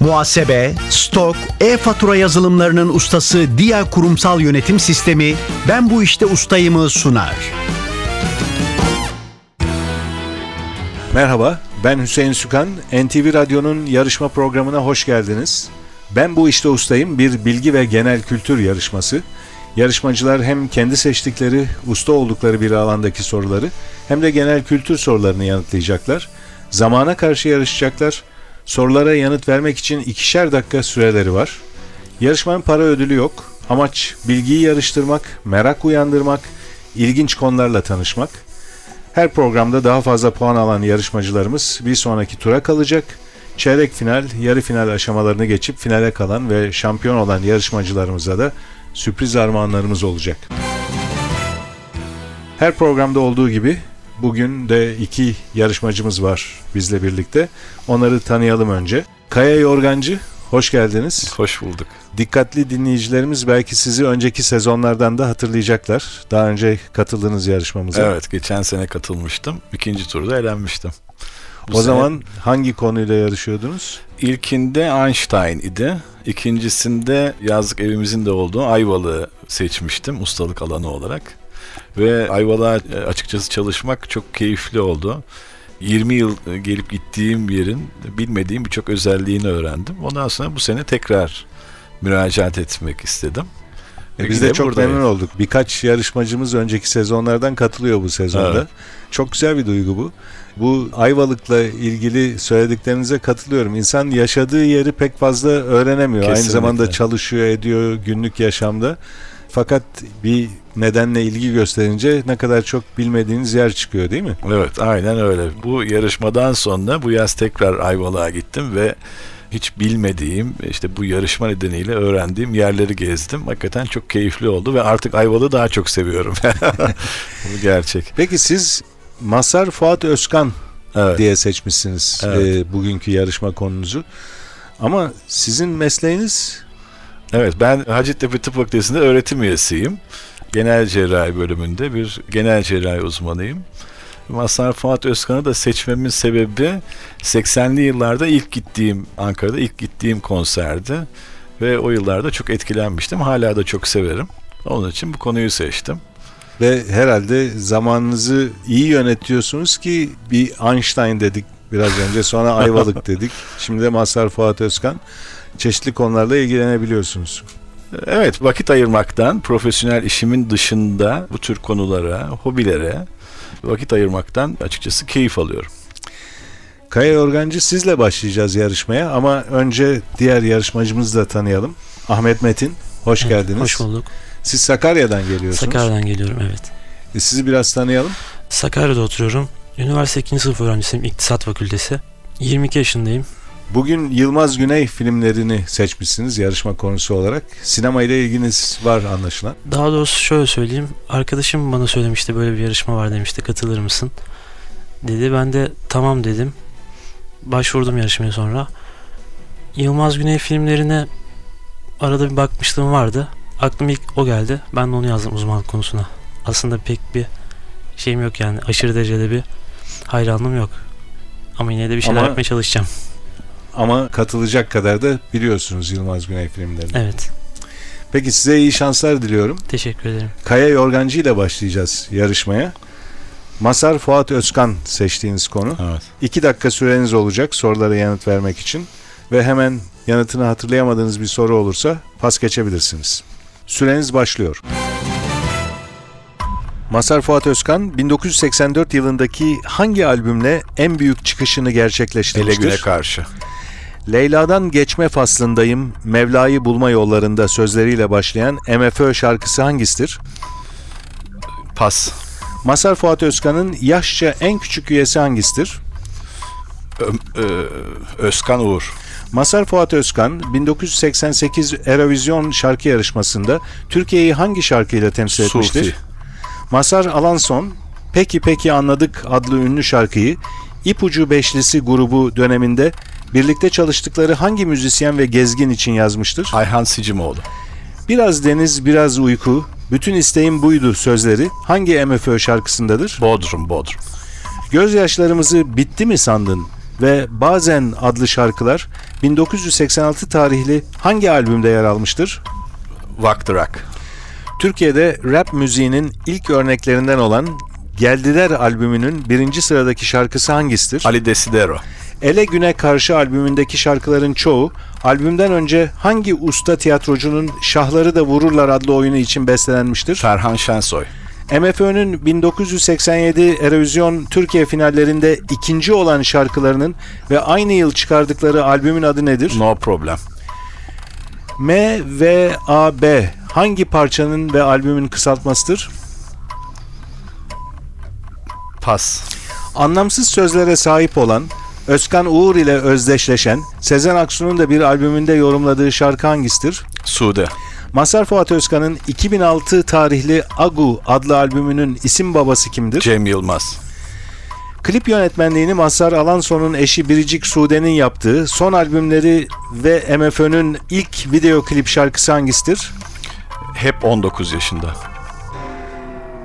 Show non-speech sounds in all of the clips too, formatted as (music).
Muhasebe, stok, e-fatura yazılımlarının ustası Dia Kurumsal Yönetim Sistemi Ben Bu İşte Ustayım'ı sunar. Merhaba, ben Hüseyin Sükan. NTV Radyo'nun yarışma programına hoş geldiniz. Ben bu işte ustayım bir bilgi ve genel kültür yarışması. Yarışmacılar hem kendi seçtikleri, usta oldukları bir alandaki soruları hem de genel kültür sorularını yanıtlayacaklar. Zamana karşı yarışacaklar. Sorulara yanıt vermek için ikişer dakika süreleri var. Yarışmanın para ödülü yok. Amaç bilgiyi yarıştırmak, merak uyandırmak, ilginç konularla tanışmak. Her programda daha fazla puan alan yarışmacılarımız bir sonraki tura kalacak. Çeyrek final, yarı final aşamalarını geçip finale kalan ve şampiyon olan yarışmacılarımıza da sürpriz armağanlarımız olacak. Her programda olduğu gibi bugün de iki yarışmacımız var bizle birlikte. Onları tanıyalım önce. Kaya Yorgancı, hoş geldiniz. Hoş bulduk. Dikkatli dinleyicilerimiz belki sizi önceki sezonlardan da hatırlayacaklar. Daha önce katıldığınız yarışmamıza. Evet, geçen sene katılmıştım. İkinci turda elenmiştim. Bu o sene zaman hangi konuyla yarışıyordunuz? ilkinde Einstein idi. İkincisinde yazlık evimizin de olduğu Ayvalık'ı seçmiştim ustalık alanı olarak. Ve Ayvalık'a e, açıkçası çalışmak çok keyifli oldu. 20 yıl e, gelip gittiğim bir yerin bilmediğim birçok özelliğini öğrendim. Ondan sonra bu sene tekrar müracaat etmek istedim. E, Biz de çok buradayım. memnun olduk. Birkaç yarışmacımız önceki sezonlardan katılıyor bu sezonda. Evet. Çok güzel bir duygu bu. Bu Ayvalık'la ilgili söylediklerinize katılıyorum. İnsan yaşadığı yeri pek fazla öğrenemiyor. Aynı Kesinlikle. zamanda çalışıyor, ediyor günlük yaşamda. Fakat bir nedenle ilgi gösterince ne kadar çok bilmediğiniz yer çıkıyor değil mi? Evet aynen öyle. Bu yarışmadan sonra bu yaz tekrar Ayvalık'a gittim ve hiç bilmediğim işte bu yarışma nedeniyle öğrendiğim yerleri gezdim. Hakikaten çok keyifli oldu ve artık Ayvalık'ı daha çok seviyorum. (laughs) bu gerçek. Peki siz Masar Fuat Özkan Evet. diye seçmişsiniz Evet. e, bugünkü yarışma konunuzu. Ama sizin mesleğiniz Evet ben Hacettepe Tıp Fakültesi'nde öğretim üyesiyim. Genel cerrahi bölümünde bir genel cerrahi uzmanıyım. Mazhar Fuat Özkan'ı da seçmemin sebebi 80'li yıllarda ilk gittiğim Ankara'da ilk gittiğim konserdi ve o yıllarda çok etkilenmiştim. Hala da çok severim. Onun için bu konuyu seçtim. ve herhalde zamanınızı iyi yönetiyorsunuz ki bir Einstein dedik biraz önce sonra Ayvalık (laughs) dedik. Şimdi de Mazhar Fuat Özkan çeşitli konularla ilgilenebiliyorsunuz. Evet vakit ayırmaktan profesyonel işimin dışında bu tür konulara, hobilere vakit ayırmaktan açıkçası keyif alıyorum. Kaya Yorgancı sizle başlayacağız yarışmaya ama önce diğer yarışmacımızı da tanıyalım. Ahmet Metin, hoş Evet, geldiniz. Hoş bulduk. Siz Sakarya'dan geliyorsunuz. Sakarya'dan geliyorum evet. E, sizi biraz tanıyalım. Sakarya'da oturuyorum. Üniversite 2. sınıf öğrencisiyim İktisat Fakültesi. 22 yaşındayım. Bugün Yılmaz Güney filmlerini seçmişsiniz yarışma konusu olarak. Sinema ile ilginiz var anlaşılan. Daha doğrusu şöyle söyleyeyim. Arkadaşım bana söylemişti böyle bir yarışma var demişti. Katılır mısın? Dedi. Ben de tamam dedim. Başvurdum yarışmaya sonra. Yılmaz Güney filmlerine arada bir bakmışlığım vardı. Aklıma ilk o geldi. Ben de onu yazdım uzmanlık konusuna. Aslında pek bir şeyim yok yani. Aşırı derecede bir hayranlığım yok. Ama yine de bir şeyler Ama- yapmaya çalışacağım. Ama katılacak kadar da biliyorsunuz Yılmaz Güney filmlerini. Evet. Peki size iyi şanslar diliyorum. Teşekkür ederim. Kaya Yorgancı ile başlayacağız yarışmaya. Masar Fuat Özkan seçtiğiniz konu. Evet. İki dakika süreniz olacak sorulara yanıt vermek için. Ve hemen yanıtını hatırlayamadığınız bir soru olursa pas geçebilirsiniz. Süreniz başlıyor. Masar Fuat Özkan 1984 yılındaki hangi albümle en büyük çıkışını Ele gerçekleştirmiştir? güne karşı. Leyla'dan geçme faslındayım, Mevla'yı bulma yollarında sözleriyle başlayan MFÖ şarkısı hangisidir? Pas. Masar Fuat Özkan'ın yaşça en küçük üyesi hangisidir? Ö- ö- Özkan Uğur. Masar Fuat Özkan 1988 Eurovision şarkı yarışmasında Türkiye'yi hangi şarkıyla temsil etmiştir? Sufi. Masar Alanson Peki Peki Anladık adlı ünlü şarkıyı İpucu Beşlisi grubu döneminde birlikte çalıştıkları hangi müzisyen ve gezgin için yazmıştır? Ayhan Sicimoğlu. Biraz deniz, biraz uyku, bütün isteğim buydu sözleri hangi MFÖ şarkısındadır? Bodrum, Bodrum. Gözyaşlarımızı bitti mi sandın? ve Bazen adlı şarkılar 1986 tarihli hangi albümde yer almıştır? Vaktırak. Türkiye'de rap müziğinin ilk örneklerinden olan Geldiler albümünün birinci sıradaki şarkısı hangisidir? Ali Desidero. Ele Güne Karşı albümündeki şarkıların çoğu albümden önce hangi usta tiyatrocunun Şahları da Vururlar adlı oyunu için bestelenmiştir? Ferhan Şensoy. MFÖ'nün 1987 Eurovision Türkiye finallerinde ikinci olan şarkılarının ve aynı yıl çıkardıkları albümün adı nedir? No problem. M V A B hangi parçanın ve albümün kısaltmasıdır? Pas. Anlamsız sözlere sahip olan, Özkan Uğur ile özdeşleşen, Sezen Aksu'nun da bir albümünde yorumladığı şarkı hangisidir? Sude. Mazhar Fuat Özkan'ın 2006 tarihli Agu adlı albümünün isim babası kimdir? Cem Yılmaz. Klip yönetmenliğini Mazhar Alanso'nun eşi Biricik Sude'nin yaptığı son albümleri ve MFÖ'nün ilk video klip şarkısı hangisidir? Hep 19 yaşında.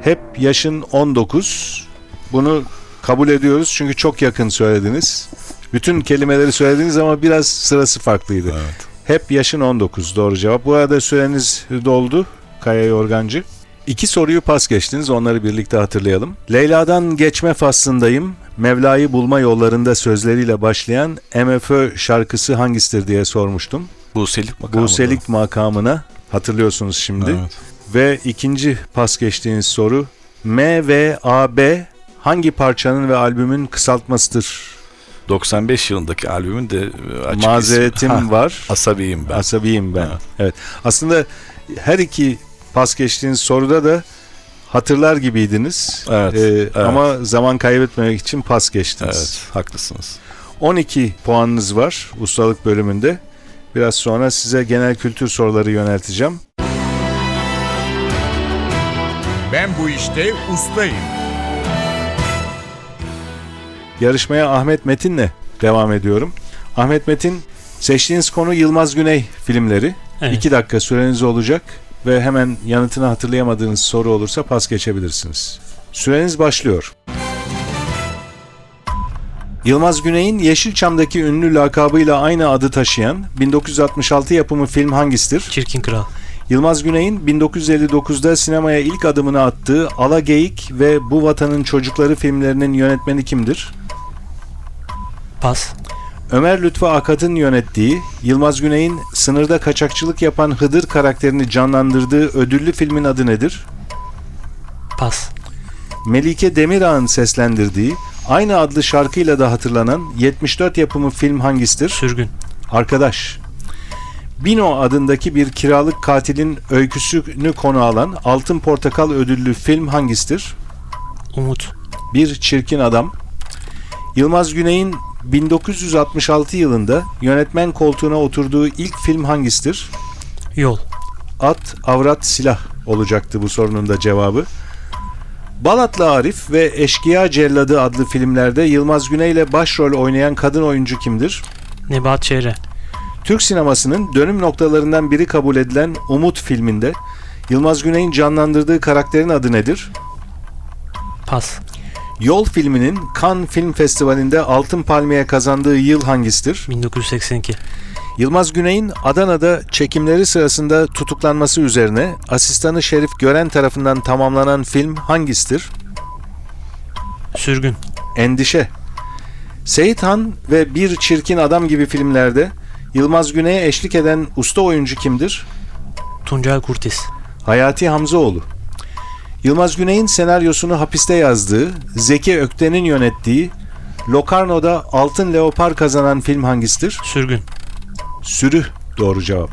Hep yaşın 19. Bunu kabul ediyoruz çünkü çok yakın söylediniz. Bütün kelimeleri söylediniz ama biraz sırası farklıydı. Evet. Hep yaşın 19 doğru cevap. Bu arada süreniz doldu Kaya Yorgancı. İki soruyu pas geçtiniz onları birlikte hatırlayalım. Leyla'dan geçme faslındayım. Mevla'yı bulma yollarında sözleriyle başlayan MFÖ şarkısı hangisidir diye sormuştum. Buselik makamı. Buselik makamına hatırlıyorsunuz şimdi. Evet. Ve ikinci pas geçtiğiniz soru M ve A B hangi parçanın ve albümün kısaltmasıdır? 95 yılındaki albümün de e, açık Mazeretim ismi. Ha, var. Asabiyim ben. Asabiyim ben. Evet. Evet. Aslında her iki pas geçtiğiniz soruda da hatırlar gibiydiniz. Evet, Ee, evet. Ama zaman kaybetmemek için pas geçtiniz. Evet, haklısınız. 12 puanınız var ustalık bölümünde. Biraz sonra size genel kültür soruları yönelteceğim. Ben bu işte ustayım. Yarışmaya Ahmet Metin'le devam ediyorum. Ahmet Metin seçtiğiniz konu Yılmaz Güney filmleri. Evet. 2 dakika süreniz olacak ve hemen yanıtını hatırlayamadığınız soru olursa pas geçebilirsiniz. Süreniz başlıyor. Yılmaz Güney'in Yeşilçam'daki ünlü lakabıyla aynı adı taşıyan 1966 yapımı film hangisidir? Çirkin Kral. Yılmaz Güney'in 1959'da sinemaya ilk adımını attığı Ala Geyik ve Bu Vatanın Çocukları filmlerinin yönetmeni kimdir? Pas. Ömer Lütfü Akat'ın yönettiği, Yılmaz Güney'in sınırda kaçakçılık yapan Hıdır karakterini canlandırdığı ödüllü filmin adı nedir? Pas. Melike Demirağ'ın seslendirdiği, aynı adlı şarkıyla da hatırlanan 74 yapımı film hangisidir? Sürgün. Arkadaş. Bino adındaki bir kiralık katilin öyküsünü konu alan Altın Portakal ödüllü film hangisidir? Umut. Bir Çirkin Adam. Yılmaz Güney'in 1966 yılında yönetmen koltuğuna oturduğu ilk film hangisidir? Yol. At, avrat, silah olacaktı bu sorunun da cevabı. Balatlı Arif ve Eşkıya Celladı adlı filmlerde Yılmaz Güney ile başrol oynayan kadın oyuncu kimdir? Nebahat Çehre. Türk sinemasının dönüm noktalarından biri kabul edilen Umut filminde Yılmaz Güney'in canlandırdığı karakterin adı nedir? Pas. Yol filminin Cannes Film Festivali'nde Altın Palmiye kazandığı yıl hangisidir? 1982. Yılmaz Güney'in Adana'da çekimleri sırasında tutuklanması üzerine asistanı Şerif Gören tarafından tamamlanan film hangisidir? Sürgün. Endişe. Seyit Han ve Bir Çirkin Adam gibi filmlerde Yılmaz Güney'e eşlik eden usta oyuncu kimdir? Tuncel Kurtiz. Hayati Hamzaoğlu. Yılmaz Güney'in senaryosunu hapiste yazdığı, Zeki Ökten'in yönettiği, Locarno'da Altın Leopar kazanan film hangisidir? Sürgün. Sürü doğru cevap.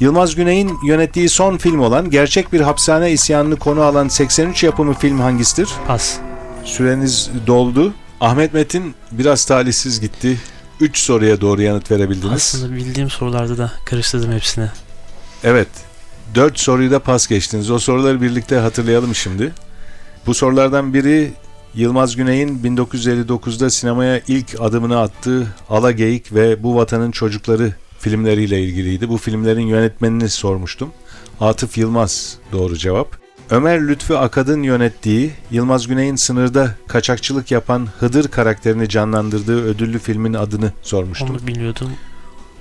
Yılmaz Güney'in yönettiği son film olan Gerçek Bir Hapishane İsyanını konu alan 83 yapımı film hangisidir? Pas. Süreniz doldu. Ahmet Metin biraz talihsiz gitti. 3 soruya doğru yanıt verebildiniz. Aslında bildiğim sorularda da karıştırdım hepsini. Evet. 4 soruyu da pas geçtiniz. O soruları birlikte hatırlayalım şimdi. Bu sorulardan biri Yılmaz Güney'in 1959'da sinemaya ilk adımını attığı Ala Geyik ve Bu Vatanın Çocukları filmleriyle ilgiliydi. Bu filmlerin yönetmenini sormuştum. Atıf Yılmaz doğru cevap. Ömer Lütfü Akad'ın yönettiği, Yılmaz Güney'in sınırda kaçakçılık yapan Hıdır karakterini canlandırdığı ödüllü filmin adını sormuştum. Onu biliyordum.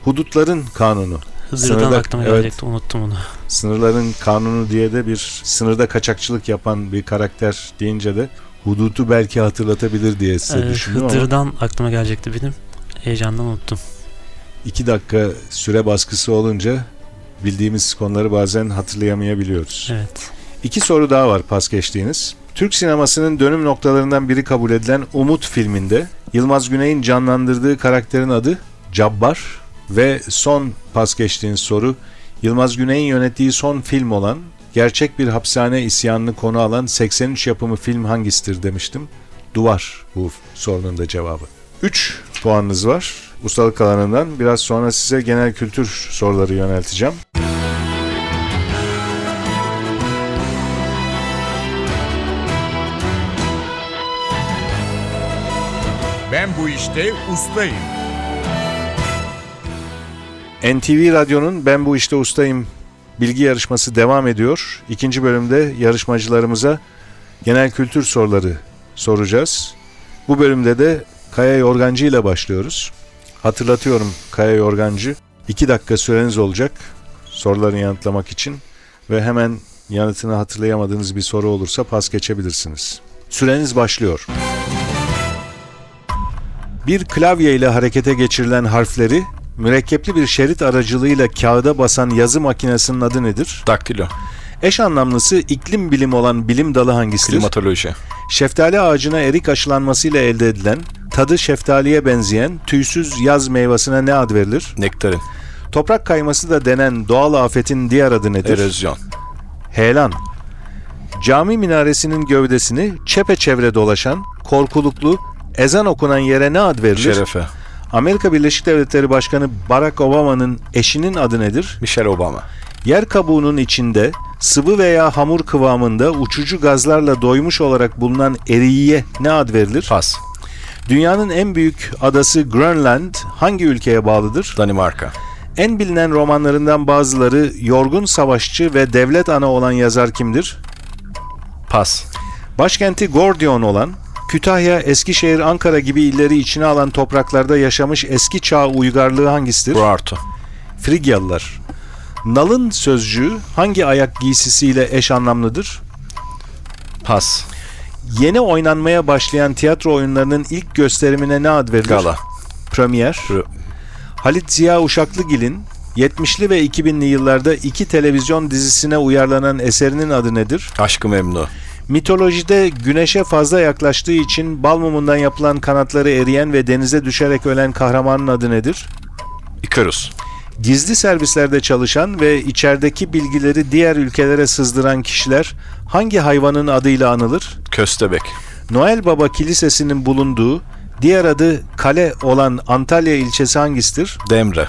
Hudutların Kanunu. Hızır'dan Sınırda- aklıma evet. gelecekti. Unuttum onu. Sınırların Kanunu diye de bir sınırda kaçakçılık yapan bir karakter deyince de hudutu belki hatırlatabilir diye size Ee, düşündüm ama Hıdır'dan aklıma gelecekti benim. Heyecandan unuttum. iki dakika süre baskısı olunca bildiğimiz konuları bazen hatırlayamayabiliyoruz. Evet. İki soru daha var pas geçtiğiniz. Türk sinemasının dönüm noktalarından biri kabul edilen Umut filminde Yılmaz Güney'in canlandırdığı karakterin adı Cabbar ve son pas geçtiğiniz soru Yılmaz Güney'in yönettiği son film olan gerçek bir hapishane isyanını konu alan 83 yapımı film hangisidir demiştim. Duvar bu sorunun da cevabı. 3 puanınız var ustalık alanından. Biraz sonra size genel kültür soruları yönelteceğim. Ben bu işte ustayım. NTV Radyo'nun Ben Bu İşte Ustayım bilgi yarışması devam ediyor. İkinci bölümde yarışmacılarımıza genel kültür soruları soracağız. Bu bölümde de Kaya Yorgancı ile başlıyoruz. Hatırlatıyorum Kaya Yorgancı. 2 dakika süreniz olacak sorularını yanıtlamak için ve hemen yanıtını hatırlayamadığınız bir soru olursa pas geçebilirsiniz. Süreniz başlıyor. Bir klavye ile harekete geçirilen harfleri mürekkepli bir şerit aracılığıyla kağıda basan yazı makinesinin adı nedir? Daktilo. Eş anlamlısı iklim bilimi olan bilim dalı hangisidir? Klimatoloji. Şeftali ağacına erik aşılanmasıyla elde edilen, tadı şeftaliye benzeyen tüysüz yaz meyvasına ne ad verilir? Nektarin. Toprak kayması da denen doğal afetin diğer adı nedir? Erozyon. Heyelan. Cami minaresinin gövdesini çepeçevre dolaşan, korkuluklu, ezan okunan yere ne ad verilir? Şerefe. Amerika Birleşik Devletleri Başkanı Barack Obama'nın eşinin adı nedir? Michelle Obama. Yer kabuğunun içinde sıvı veya hamur kıvamında uçucu gazlarla doymuş olarak bulunan eriyiye ne ad verilir? Pas. Dünyanın en büyük adası Grönland hangi ülkeye bağlıdır? Danimarka. En bilinen romanlarından bazıları yorgun savaşçı ve devlet ana olan yazar kimdir? Pas. Başkenti Gordion olan, Kütahya, Eskişehir, Ankara gibi illeri içine alan topraklarda yaşamış eski çağ uygarlığı hangisidir? Urartu. Frigyalılar. Nalın sözcüğü hangi ayak giysisiyle eş anlamlıdır? Pas. Yeni oynanmaya başlayan tiyatro oyunlarının ilk gösterimine ne ad verilir? Gala. Premier. Pro- Halit Ziya Uşaklıgil'in 70'li ve 2000'li yıllarda iki televizyon dizisine uyarlanan eserinin adı nedir? Aşkı Memnu. Mitolojide güneşe fazla yaklaştığı için bal mumundan yapılan kanatları eriyen ve denize düşerek ölen kahramanın adı nedir? Ikarus. Gizli servislerde çalışan ve içerideki bilgileri diğer ülkelere sızdıran kişiler hangi hayvanın adıyla anılır? Köstebek. Noel Baba Kilisesi'nin bulunduğu, diğer adı Kale olan Antalya ilçesi hangisidir? Demre.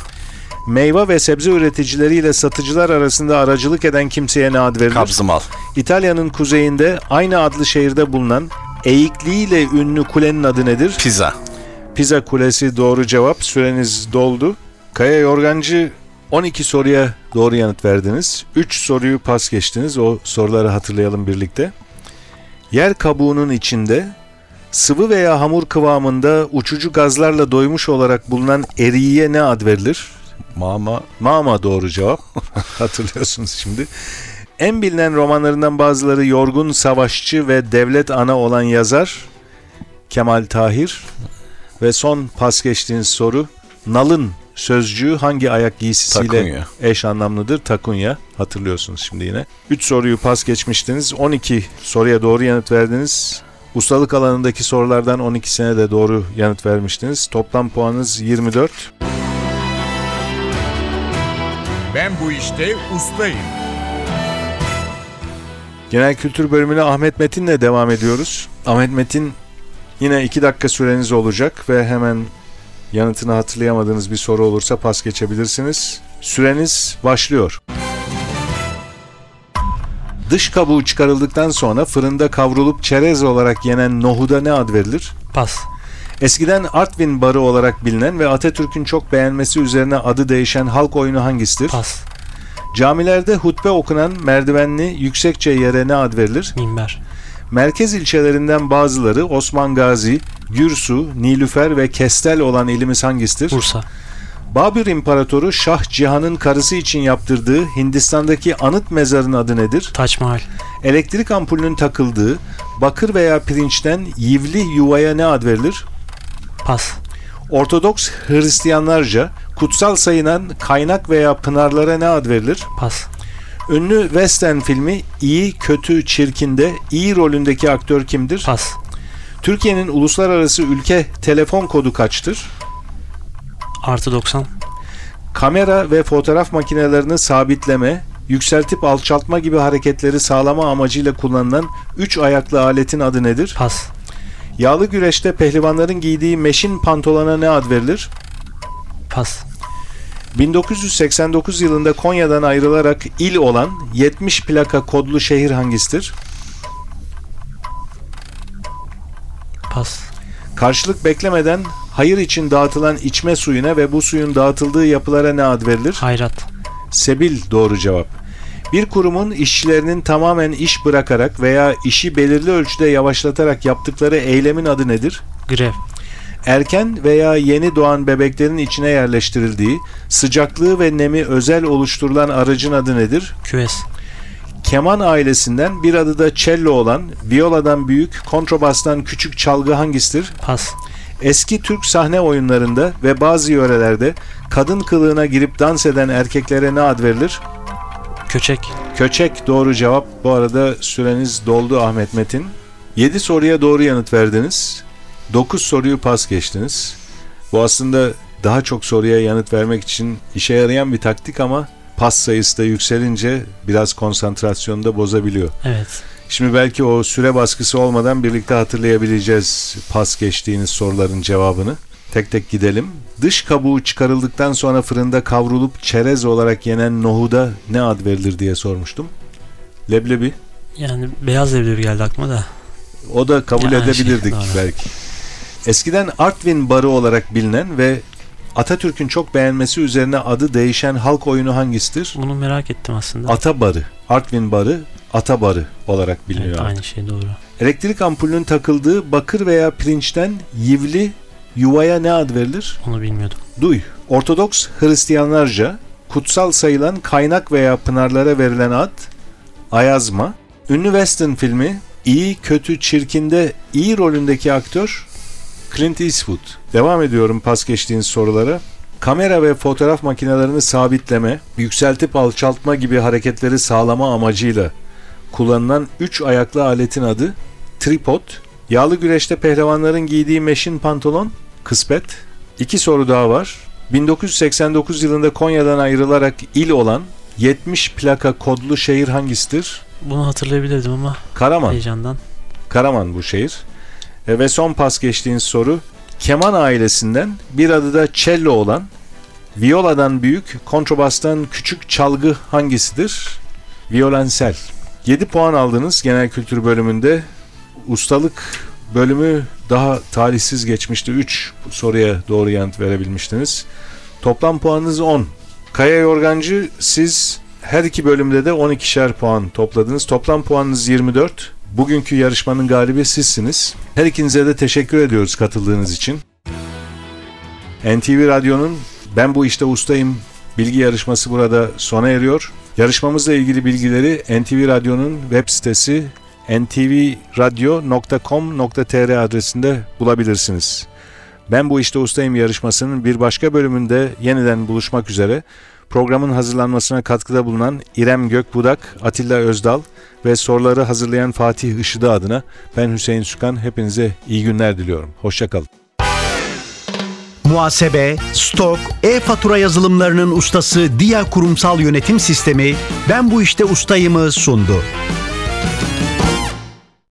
Meyve ve sebze üreticileriyle satıcılar arasında aracılık eden kimseye ne ad verilir? Kabzımal. İtalya'nın kuzeyinde aynı adlı şehirde bulunan eğikliğiyle ünlü kulenin adı nedir? Pizza. Pisa Kulesi doğru cevap. Süreniz doldu. Kaya Yorgancı 12 soruya doğru yanıt verdiniz. 3 soruyu pas geçtiniz. O soruları hatırlayalım birlikte. Yer kabuğunun içinde sıvı veya hamur kıvamında uçucu gazlarla doymuş olarak bulunan eriye ne ad verilir? Mama. Mama doğru cevap. (laughs) Hatırlıyorsunuz şimdi. En bilinen romanlarından bazıları yorgun savaşçı ve devlet ana olan yazar Kemal Tahir. Ve son pas geçtiğiniz soru nalın sözcüğü hangi ayak giysisiyle Takunya. eş anlamlıdır? Takunya. Hatırlıyorsunuz şimdi yine. 3 soruyu pas geçmiştiniz. 12 soruya doğru yanıt verdiniz. Ustalık alanındaki sorulardan 12'sine de doğru yanıt vermiştiniz. Toplam puanınız 24. Ben bu işte ustayım. Genel kültür bölümüne Ahmet Metin'le devam ediyoruz. Ahmet Metin yine 2 dakika süreniz olacak ve hemen yanıtını hatırlayamadığınız bir soru olursa pas geçebilirsiniz. Süreniz başlıyor. Dış kabuğu çıkarıldıktan sonra fırında kavrulup çerez olarak yenen nohuda ne ad verilir? Pas. Eskiden Artvin barı olarak bilinen ve Atatürk'ün çok beğenmesi üzerine adı değişen halk oyunu hangisidir? Pas. Camilerde hutbe okunan merdivenli yüksekçe yere ne ad verilir? Minber. Merkez ilçelerinden bazıları Osman Gazi, Gürsu, Nilüfer ve Kestel olan ilimiz hangisidir? Bursa. Babür İmparatoru Şah Cihan'ın karısı için yaptırdığı Hindistan'daki anıt mezarın adı nedir? Taç Mahal. Elektrik ampulünün takıldığı bakır veya pirinçten yivli yuvaya ne ad verilir? Pas. Ortodoks Hristiyanlarca kutsal sayılan kaynak veya pınarlara ne ad verilir? Pas. Ünlü western filmi İyi Kötü Çirkin'de iyi rolündeki aktör kimdir? Pas. Türkiye'nin uluslararası ülke telefon kodu kaçtır? Artı 90. Kamera ve fotoğraf makinelerini sabitleme, yükseltip alçaltma gibi hareketleri sağlama amacıyla kullanılan 3 ayaklı aletin adı nedir? Pas. Yağlı güreşte pehlivanların giydiği meşin pantolona ne ad verilir? Pas. 1989 yılında Konya'dan ayrılarak il olan 70 plaka kodlu şehir hangisidir? Pas. Karşılık beklemeden hayır için dağıtılan içme suyuna ve bu suyun dağıtıldığı yapılara ne ad verilir? Hayrat. Sebil doğru cevap. Bir kurumun işçilerinin tamamen iş bırakarak veya işi belirli ölçüde yavaşlatarak yaptıkları eylemin adı nedir? Grev. Erken veya yeni doğan bebeklerin içine yerleştirildiği, sıcaklığı ve nemi özel oluşturulan aracın adı nedir? Küves. Keman ailesinden bir adı da cello olan, violadan büyük, kontrabastan küçük çalgı hangisidir? Pas. Eski Türk sahne oyunlarında ve bazı yörelerde kadın kılığına girip dans eden erkeklere ne ad verilir? Köçek. Köçek doğru cevap. Bu arada süreniz doldu Ahmet Metin. 7 soruya doğru yanıt verdiniz. 9 soruyu pas geçtiniz. Bu aslında daha çok soruya yanıt vermek için işe yarayan bir taktik ama pas sayısı da yükselince biraz konsantrasyonu da bozabiliyor. Evet. Şimdi belki o süre baskısı olmadan birlikte hatırlayabileceğiz pas geçtiğiniz soruların cevabını. Tek tek gidelim. Dış kabuğu çıkarıldıktan sonra fırında kavrulup çerez olarak yenen nohuda ne ad verilir diye sormuştum. Leblebi. Yani beyaz leblebi geldi aklıma da. O da kabul Yani şey, edebilirdik doğru. belki. Eskiden Artvin barı olarak bilinen ve Atatürk'ün çok beğenmesi üzerine adı değişen halk oyunu hangisidir? Bunu merak ettim aslında. Ata barı. Artvin barı, ata barı olarak biliniyor. evet, artık. aynı şey doğru. Elektrik ampulünün takıldığı bakır veya pirinçten yivli yuvaya ne ad verilir? Onu bilmiyordum. Duy. Ortodoks Hristiyanlarca kutsal sayılan kaynak veya pınarlara verilen ad Ayazma. Ünlü western filmi İyi Kötü Çirkin'de iyi rolündeki aktör Clint Eastwood. Devam ediyorum pas geçtiğiniz sorulara. Kamera ve fotoğraf makinelerini sabitleme, yükseltip alçaltma gibi hareketleri sağlama amacıyla kullanılan 3 ayaklı aletin adı tripod. Yağlı güreşte pehlivanların giydiği meşin pantolon kıspet. İki soru daha var. 1989 yılında Konya'dan ayrılarak il olan 70 plaka kodlu şehir hangisidir? Bunu hatırlayabilirdim ama Karaman. heyecandan. Karaman bu şehir. E, ve son pas geçtiğiniz soru. Keman ailesinden bir adı da cello olan, violadan büyük, kontrabastan küçük çalgı hangisidir? Violensel. 7 puan aldınız genel kültür bölümünde. Ustalık bölümü daha talihsiz geçmişti. 3 soruya doğru yanıt verebilmiştiniz. Toplam puanınız 10. Kaya Yorgancı siz her iki bölümde de 12'şer puan topladınız. Toplam puanınız 24. Bugünkü yarışmanın galibi sizsiniz. Her ikinize de teşekkür ediyoruz katıldığınız için. NTV Radyo'nun Ben Bu İşte Ustayım bilgi yarışması burada sona eriyor. Yarışmamızla ilgili bilgileri NTV Radyo'nun web sitesi ntvradio.com.tr adresinde bulabilirsiniz. Ben Bu İşte Ustayım yarışmasının bir başka bölümünde yeniden buluşmak üzere. Programın hazırlanmasına katkıda bulunan İrem Gökbudak, Atilla Özdal ve soruları hazırlayan Fatih Işıdı adına ben Hüseyin Sükan. Hepinize iyi günler diliyorum. Hoşçakalın. Muhasebe, stok, e-fatura yazılımlarının ustası Dia Kurumsal Yönetim Sistemi Ben Bu İşte Ustayım'ı sundu.